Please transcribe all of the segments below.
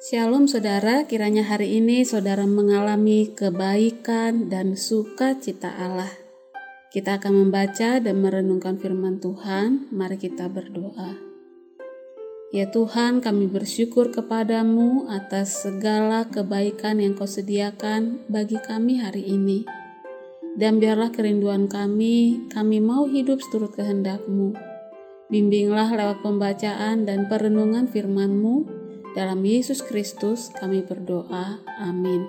Shalom saudara, kiranya hari ini saudara mengalami kebaikan dan sukacita Allah. Kita akan membaca dan merenungkan firman Tuhan. Mari kita berdoa. Ya Tuhan, kami bersyukur kepadamu atas segala kebaikan yang kau sediakan bagi kami hari ini. Dan biarlah kerinduan kami, kami mau hidup seturut kehendakmu. Bimbinglah lewat pembacaan dan perenungan firman-Mu dalam Yesus Kristus kami berdoa. Amin.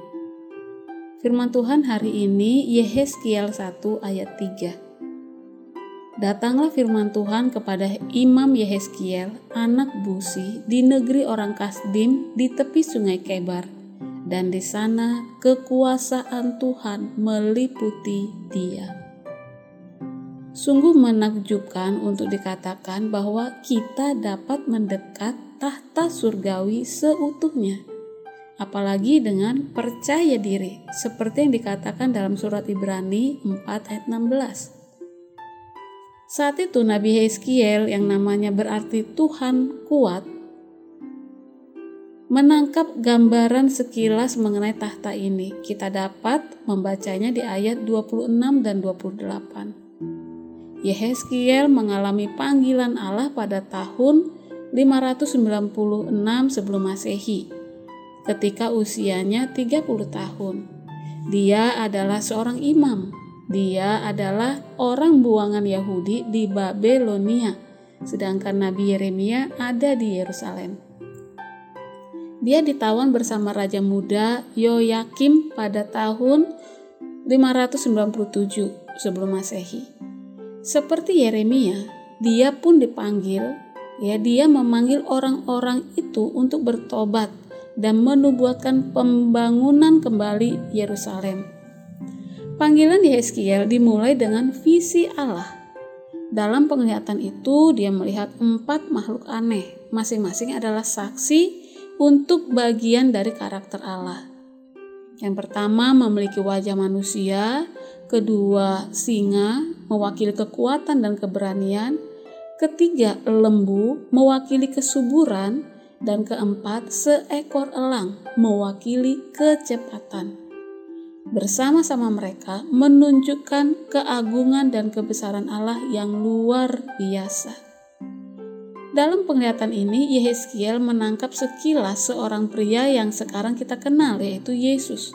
Firman Tuhan hari ini Yehezkiel 1 ayat 3. Datanglah firman Tuhan kepada Imam Yehezkiel, anak Busi, di negeri orang Kasdim di tepi sungai Kebar. Dan di sana kekuasaan Tuhan meliputi dia. Sungguh menakjubkan untuk dikatakan bahwa kita dapat mendekat tahta surgawi seutuhnya. Apalagi dengan percaya diri, seperti yang dikatakan dalam surat Ibrani 4 ayat 16. Saat itu Nabi Heskiel yang namanya berarti Tuhan kuat menangkap gambaran sekilas mengenai tahta ini. Kita dapat membacanya di ayat 26 dan 28. Yehezkiel mengalami panggilan Allah pada tahun 596 sebelum Masehi ketika usianya 30 tahun. Dia adalah seorang imam. Dia adalah orang buangan Yahudi di Babelonia, sedangkan Nabi Yeremia ada di Yerusalem. Dia ditawan bersama Raja Muda Yoyakim pada tahun 597 sebelum Masehi. Seperti Yeremia, dia pun dipanggil ya dia memanggil orang-orang itu untuk bertobat dan menubuatkan pembangunan kembali Yerusalem. Panggilan Yeskiel dimulai dengan visi Allah. Dalam penglihatan itu, dia melihat empat makhluk aneh, masing-masing adalah saksi untuk bagian dari karakter Allah. Yang pertama memiliki wajah manusia, kedua singa mewakili kekuatan dan keberanian, Ketiga, lembu mewakili kesuburan dan keempat, seekor elang mewakili kecepatan. Bersama-sama mereka menunjukkan keagungan dan kebesaran Allah yang luar biasa. Dalam penglihatan ini, Yehezkiel menangkap sekilas seorang pria yang sekarang kita kenal, yaitu Yesus.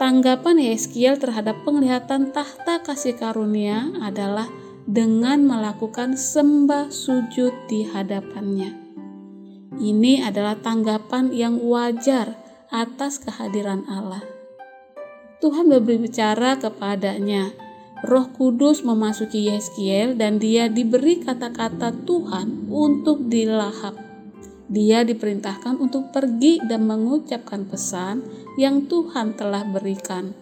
Tanggapan Yehezkiel terhadap penglihatan tahta kasih karunia adalah dengan melakukan sembah sujud di hadapannya. Ini adalah tanggapan yang wajar atas kehadiran Allah. Tuhan berbicara kepadanya. Roh Kudus memasuki Yeskiel dan dia diberi kata-kata Tuhan untuk dilahap. Dia diperintahkan untuk pergi dan mengucapkan pesan yang Tuhan telah berikan.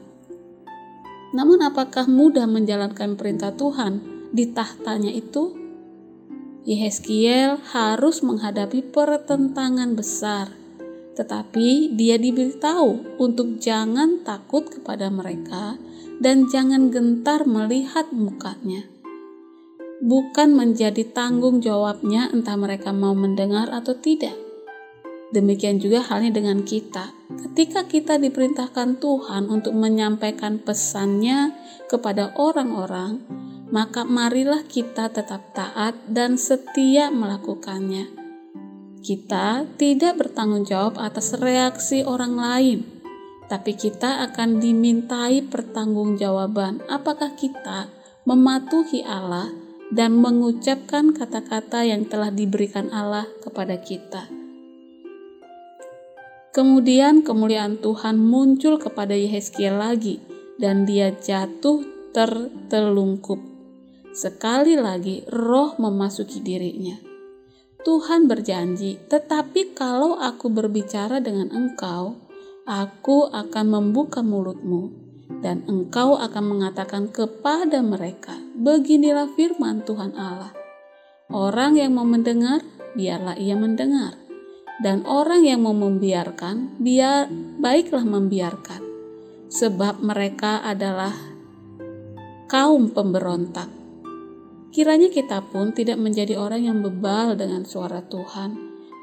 Namun apakah mudah menjalankan perintah Tuhan? Di tahtanya itu, Yehezkiel harus menghadapi pertentangan besar, tetapi dia diberitahu untuk jangan takut kepada mereka dan jangan gentar melihat mukanya. Bukan menjadi tanggung jawabnya entah mereka mau mendengar atau tidak. Demikian juga halnya dengan kita. Ketika kita diperintahkan Tuhan untuk menyampaikan pesannya kepada orang-orang, maka marilah kita tetap taat dan setia melakukannya. Kita tidak bertanggung jawab atas reaksi orang lain, tapi kita akan dimintai pertanggungjawaban apakah kita mematuhi Allah dan mengucapkan kata-kata yang telah diberikan Allah kepada kita. Kemudian kemuliaan Tuhan muncul kepada Yehezkiel lagi dan dia jatuh tertelungkup. Sekali lagi, roh memasuki dirinya. Tuhan berjanji, "Tetapi kalau aku berbicara dengan engkau, aku akan membuka mulutmu, dan engkau akan mengatakan kepada mereka, Beginilah firman Tuhan Allah: Orang yang mau mendengar, biarlah ia mendengar, dan orang yang mau membiarkan, biar baiklah membiarkan, sebab mereka adalah kaum pemberontak." Kiranya kita pun tidak menjadi orang yang bebal dengan suara Tuhan,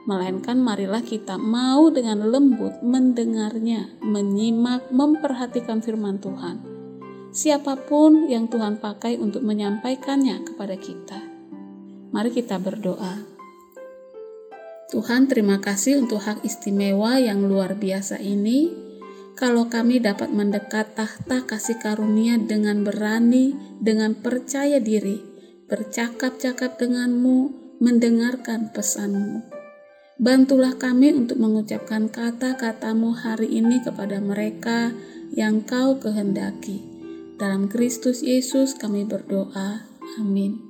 melainkan marilah kita mau dengan lembut mendengarnya, menyimak, memperhatikan firman Tuhan. Siapa pun yang Tuhan pakai untuk menyampaikannya kepada kita. Mari kita berdoa. Tuhan, terima kasih untuk hak istimewa yang luar biasa ini. Kalau kami dapat mendekat tahta kasih karunia dengan berani, dengan percaya diri, bercakap-cakap denganmu, mendengarkan pesanmu. Bantulah kami untuk mengucapkan kata-katamu hari ini kepada mereka yang kau kehendaki. Dalam Kristus Yesus kami berdoa. Amin.